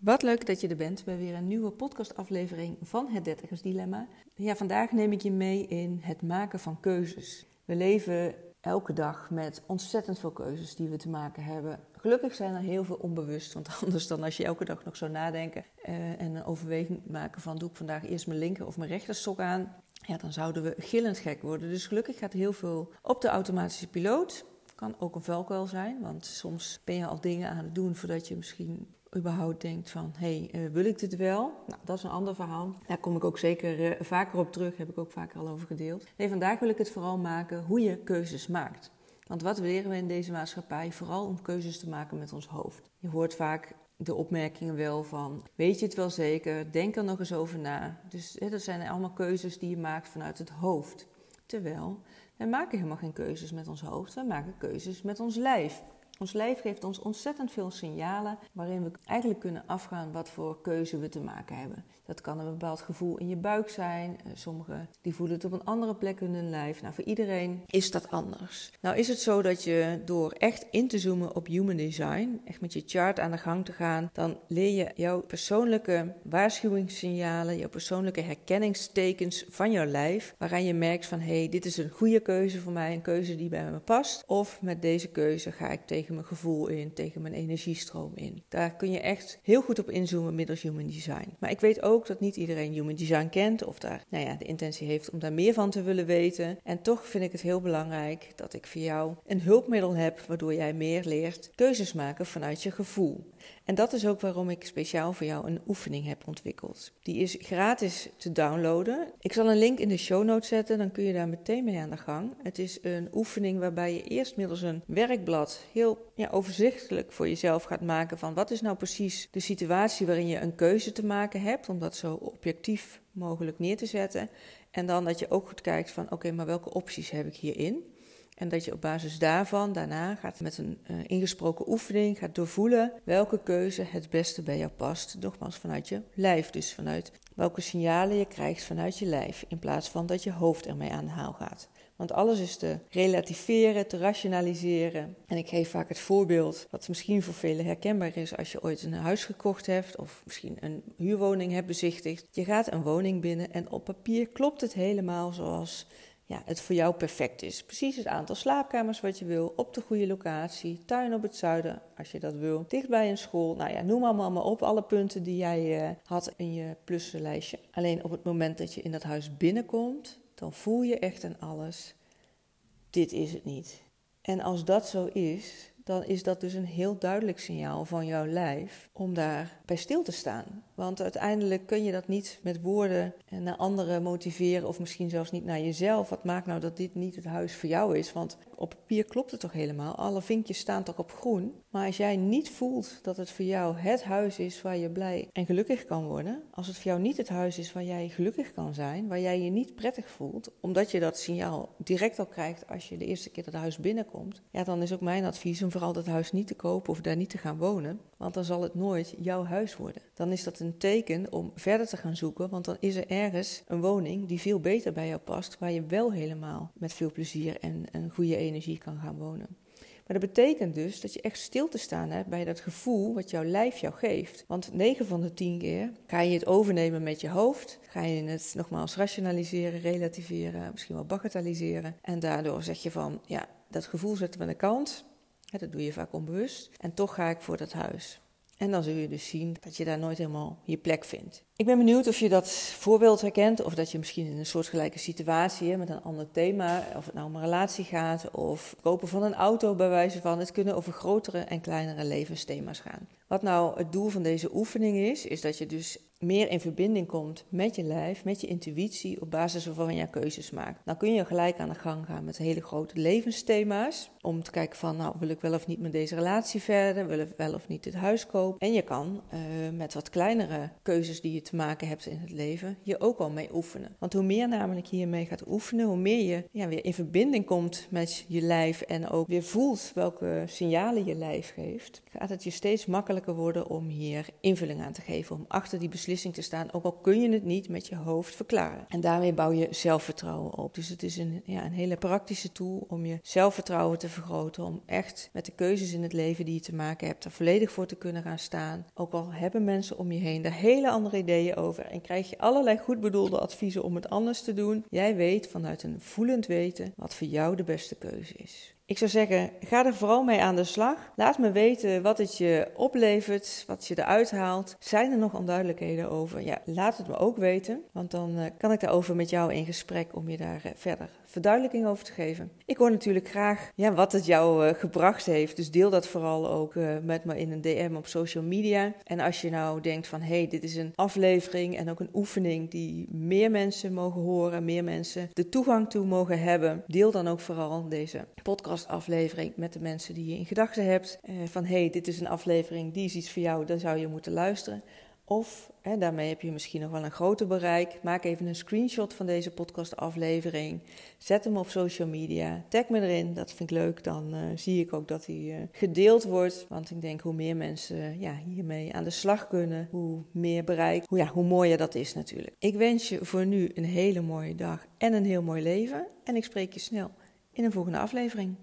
Wat leuk dat je er bent bij weer een nieuwe podcastaflevering van Het Dertigers Dilemma. Ja, vandaag neem ik je mee in het maken van keuzes. We leven elke dag met ontzettend veel keuzes die we te maken hebben. Gelukkig zijn er heel veel onbewust, want anders dan als je elke dag nog zou nadenken uh, en een overweging maken van doe ik vandaag eerst mijn linker of mijn rechter sok aan, ja, dan zouden we gillend gek worden. Dus gelukkig gaat heel veel op de automatische piloot. Kan ook een valkuil zijn, want soms ben je al dingen aan het doen voordat je misschien überhaupt denkt van, hé, hey, uh, wil ik dit wel? Nou, dat is een ander verhaal. Daar kom ik ook zeker uh, vaker op terug, heb ik ook vaker al over gedeeld. Nee, vandaag wil ik het vooral maken hoe je keuzes maakt. Want wat leren we in deze maatschappij? Vooral om keuzes te maken met ons hoofd. Je hoort vaak de opmerkingen wel van, weet je het wel zeker? Denk er nog eens over na. Dus hè, dat zijn allemaal keuzes die je maakt vanuit het hoofd. Terwijl, we maken helemaal geen keuzes met ons hoofd, we maken keuzes met ons lijf. Ons lijf geeft ons ontzettend veel signalen waarin we eigenlijk kunnen afgaan wat voor keuze we te maken hebben. Dat kan een bepaald gevoel in je buik zijn. Eh, sommigen die voelen het op een andere plek in hun lijf. Nou, voor iedereen is dat anders. Nou is het zo dat je door echt in te zoomen op human design, echt met je chart aan de gang te gaan, dan leer je jouw persoonlijke waarschuwingssignalen, jouw persoonlijke herkenningstekens van jouw lijf, waaraan je merkt van hé, hey, dit is een goede keuze voor mij, een keuze die bij me past. Of met deze keuze ga ik tegen mijn gevoel in, tegen mijn energiestroom in. Daar kun je echt heel goed op inzoomen middels human design. Maar ik weet ook dat niet iedereen human design kent of daar nou ja, de intentie heeft om daar meer van te willen weten. En toch vind ik het heel belangrijk dat ik voor jou een hulpmiddel heb waardoor jij meer leert keuzes maken vanuit je gevoel. En dat is ook waarom ik speciaal voor jou een oefening heb ontwikkeld. Die is gratis te downloaden. Ik zal een link in de show notes zetten, dan kun je daar meteen mee aan de gang. Het is een oefening waarbij je eerst middels een werkblad heel ja, overzichtelijk voor jezelf gaat maken van wat is nou precies de situatie waarin je een keuze te maken hebt, om dat zo objectief mogelijk neer te zetten. En dan dat je ook goed kijkt van oké, maar welke opties heb ik hierin? En dat je op basis daarvan daarna gaat met een uh, ingesproken oefening gaat doorvoelen welke keuze het beste bij jou past. Nogmaals vanuit je lijf, dus vanuit welke signalen je krijgt vanuit je lijf, in plaats van dat je hoofd ermee aan de haal gaat. Want alles is te relativeren, te rationaliseren. En ik geef vaak het voorbeeld, wat misschien voor velen herkenbaar is als je ooit een huis gekocht hebt of misschien een huurwoning hebt bezichtigd. Je gaat een woning binnen en op papier klopt het helemaal zoals ja, het voor jou perfect is. Precies het aantal slaapkamers wat je wil, op de goede locatie, tuin op het zuiden als je dat wil, dichtbij een school. Nou ja, noem allemaal maar op alle punten die jij uh, had in je pluslijstje. Alleen op het moment dat je in dat huis binnenkomt, dan voel je echt aan alles, dit is het niet. En als dat zo is, dan is dat dus een heel duidelijk signaal van jouw lijf om daar bij stil te staan. Want uiteindelijk kun je dat niet met woorden naar anderen motiveren of misschien zelfs niet naar jezelf. Wat maakt nou dat dit niet het huis voor jou is? Want op papier klopt het toch helemaal? Alle vinkjes staan toch op groen? Maar als jij niet voelt dat het voor jou het huis is waar je blij en gelukkig kan worden, als het voor jou niet het huis is waar jij gelukkig kan zijn, waar jij je niet prettig voelt, omdat je dat signaal direct al krijgt als je de eerste keer dat huis binnenkomt, ja, dan is ook mijn advies om vooral dat huis niet te kopen of daar niet te gaan wonen, want dan zal het nooit jouw huis worden. Dan is dat een teken om verder te gaan zoeken, want dan is er ergens een woning die veel beter bij jou past, waar je wel helemaal met veel plezier en een goede energie kan gaan wonen. Maar dat betekent dus dat je echt stil te staan hebt bij dat gevoel wat jouw lijf jou geeft. Want 9 van de 10 keer ga je het overnemen met je hoofd. Ga je het nogmaals rationaliseren, relativeren, misschien wel bagatelliseren. En daardoor zeg je van, ja, dat gevoel zetten we aan de kant. Dat doe je vaak onbewust. En toch ga ik voor dat huis. En dan zul je dus zien dat je daar nooit helemaal je plek vindt. Ik ben benieuwd of je dat voorbeeld herkent, of dat je misschien in een soortgelijke situatie met een ander thema, of het nou om een relatie gaat, of kopen van een auto bij wijze van. Het kunnen over grotere en kleinere levensthema's gaan. Wat nou het doel van deze oefening is, is dat je dus meer in verbinding komt met je lijf, met je intuïtie, op basis waarvan je keuzes maakt. Dan kun je gelijk aan de gang gaan met hele grote levensthema's. Om te kijken van, nou, wil ik wel of niet met deze relatie verder? Wil ik wel of niet dit huis kopen? En je kan uh, met wat kleinere keuzes die je te maken hebt in het leven, hier ook al mee oefenen. Want hoe meer namelijk je hiermee gaat oefenen, hoe meer je ja, weer in verbinding komt met je lijf en ook weer voelt welke signalen je lijf geeft, gaat het je steeds makkelijker worden om hier invulling aan te geven, om achter die beslissingen te staan, ook al kun je het niet met je hoofd verklaren. En daarmee bouw je zelfvertrouwen op. Dus het is een, ja, een hele praktische tool om je zelfvertrouwen te vergroten, om echt met de keuzes in het leven die je te maken hebt, er volledig voor te kunnen gaan staan. Ook al hebben mensen om je heen daar hele andere ideeën over en krijg je allerlei goed bedoelde adviezen om het anders te doen, jij weet vanuit een voelend weten wat voor jou de beste keuze is. Ik zou zeggen, ga er vooral mee aan de slag. Laat me weten wat het je oplevert, wat je eruit haalt. Zijn er nog onduidelijkheden over? Ja, laat het me ook weten, want dan uh, kan ik daarover met jou in gesprek om je daar uh, verder verduidelijking over te geven. Ik hoor natuurlijk graag ja, wat het jou uh, gebracht heeft, dus deel dat vooral ook met me in een DM op social media. En als je nou denkt van, hé, hey, dit is een aflevering en ook een oefening die meer mensen mogen horen, meer mensen de toegang toe mogen hebben, deel dan ook vooral deze podcast aflevering met de mensen die je in gedachten hebt. Uh, van hey, dit is een aflevering, die is iets voor jou, daar zou je moeten luisteren. Of, hè, daarmee heb je misschien nog wel een groter bereik. Maak even een screenshot van deze podcastaflevering. Zet hem op social media. Tag me erin, dat vind ik leuk. Dan uh, zie ik ook dat hij uh, gedeeld wordt. Want ik denk hoe meer mensen ja, hiermee aan de slag kunnen, hoe meer bereik, hoe, ja, hoe mooier dat is natuurlijk. Ik wens je voor nu een hele mooie dag en een heel mooi leven. En ik spreek je snel in een volgende aflevering.